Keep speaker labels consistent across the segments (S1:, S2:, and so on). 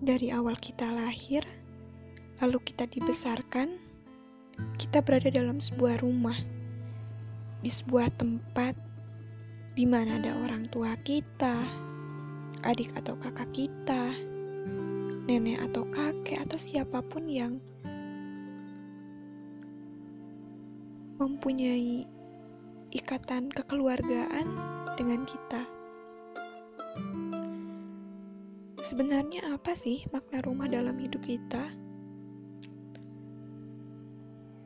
S1: Dari awal kita lahir, lalu kita dibesarkan, kita berada dalam sebuah rumah, di sebuah tempat di mana ada orang tua kita, adik atau kakak kita, nenek atau kakek, atau siapa pun yang mempunyai ikatan kekeluargaan dengan kita. Sebenarnya apa sih makna rumah dalam hidup kita?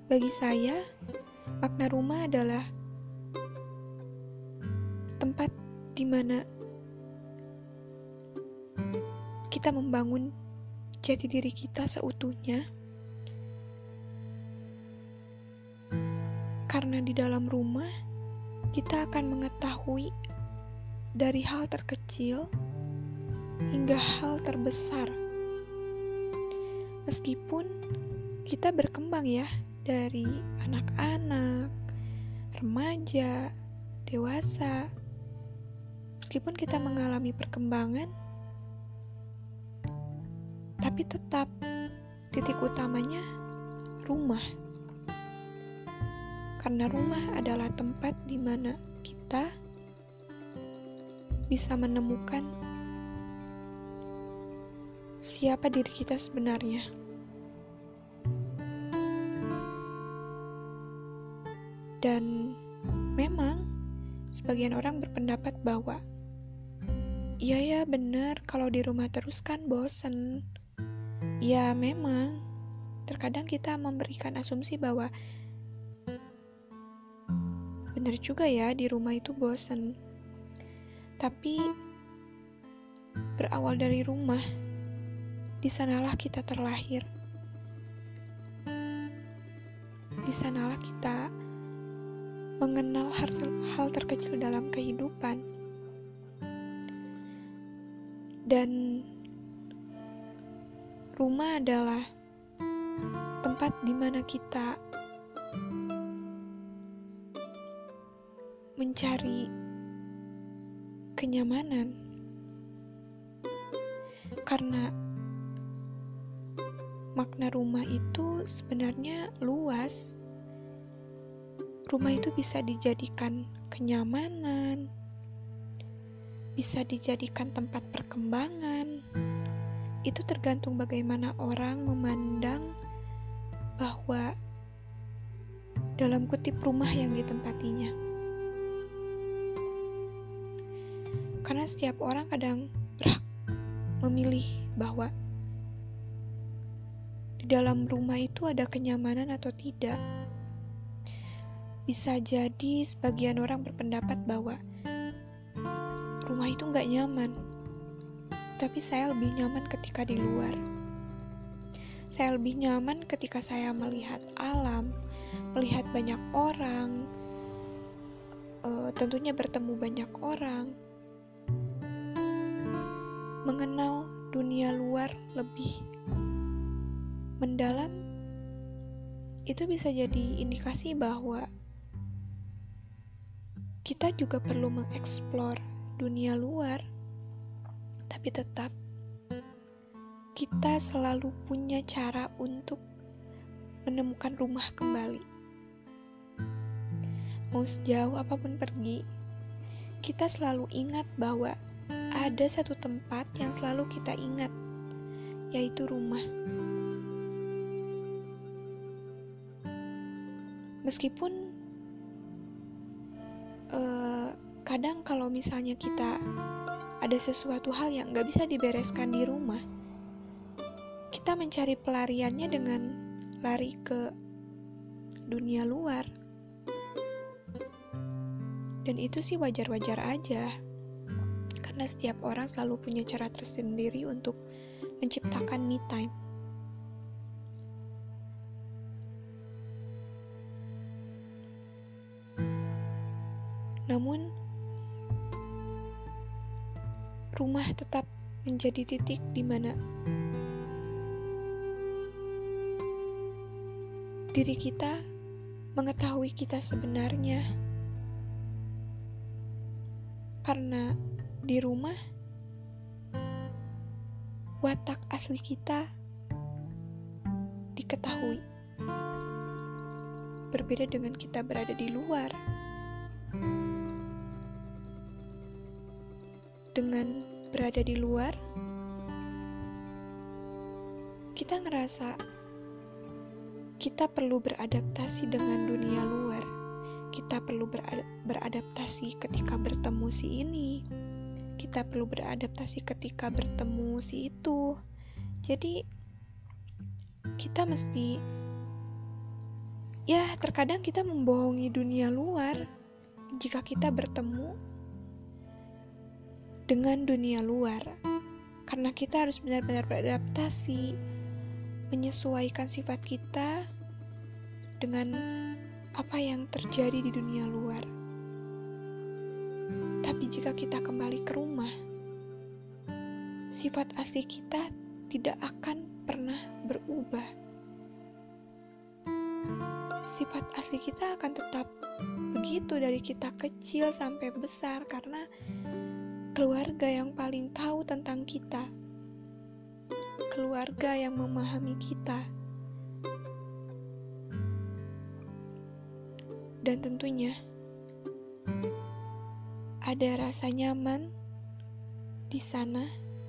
S1: Bagi saya, makna rumah adalah tempat di mana kita membangun jati diri kita seutuhnya. Karena di dalam rumah kita akan mengetahui dari hal terkecil hingga hal terbesar. Meskipun kita berkembang ya dari anak-anak, remaja, dewasa. Meskipun kita mengalami perkembangan, tapi tetap titik utamanya rumah. Karena rumah adalah tempat di mana kita bisa menemukan siapa diri kita sebenarnya. Dan memang sebagian orang berpendapat bahwa iya ya benar kalau di rumah terus kan bosen. Ya memang terkadang kita memberikan asumsi bahwa benar juga ya di rumah itu bosen. Tapi berawal dari rumah di sanalah kita terlahir. Di sanalah kita mengenal hal, hal terkecil dalam kehidupan. Dan rumah adalah tempat di mana kita mencari kenyamanan. Karena makna rumah itu sebenarnya luas. Rumah itu bisa dijadikan kenyamanan, bisa dijadikan tempat perkembangan. Itu tergantung bagaimana orang memandang bahwa dalam kutip rumah yang ditempatinya. Karena setiap orang kadang berhak memilih bahwa di dalam rumah itu ada kenyamanan atau tidak. Bisa jadi sebagian orang berpendapat bahwa rumah itu nggak nyaman, tapi saya lebih nyaman ketika di luar. Saya lebih nyaman ketika saya melihat alam, melihat banyak orang, uh, tentunya bertemu banyak orang, mengenal dunia luar lebih mendalam itu bisa jadi indikasi bahwa kita juga perlu mengeksplor dunia luar, tapi tetap kita selalu punya cara untuk menemukan rumah kembali. Mau sejauh apa pun pergi, kita selalu ingat bahwa ada satu tempat yang selalu kita ingat, yaitu rumah. Meskipun uh, kadang kalau misalnya kita ada sesuatu hal yang nggak bisa dibereskan di rumah, kita mencari pelariannya dengan lari ke dunia luar. Dan itu sih wajar-wajar aja. Karena setiap orang selalu punya cara tersendiri untuk menciptakan me time. Namun, rumah tetap menjadi titik di mana diri kita mengetahui kita sebenarnya. Karena di rumah, watak asli kita diketahui. Berbeda dengan kita berada di luar. Dengan berada di luar, kita ngerasa kita perlu beradaptasi dengan dunia luar. Kita perlu beradaptasi ketika bertemu si ini. Kita perlu beradaptasi ketika bertemu si itu. Jadi, kita mesti ya terkadang kita membohongi dunia luar jika kita bertemu dengan dunia luar karena kita harus benar-benar beradaptasi menyesuaikan sifat kita dengan apa yang terjadi di dunia luar tapi jika kita kembali ke rumah sifat asli kita tidak akan pernah berubah. Sifat asli kita akan tetap begitu dari kita kecil sampai besar karena keluarga yang paling tahu tentang kita. Keluarga yang memahami kita. Dan tentunya ada rasa nyaman di sana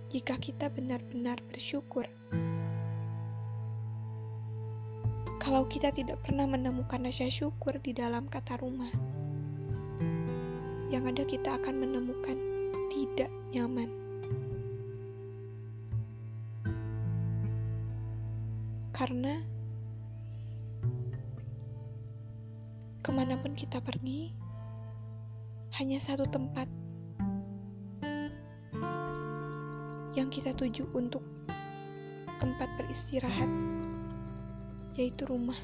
S1: jika kita benar-benar bersyukur. kalau kita tidak pernah menemukan rasa syukur di dalam kata rumah. Yang ada kita akan menemukan nyaman. Karena ke mana pun kita pergi, hanya satu tempat yang kita tuju untuk tempat beristirahat yaitu rumah.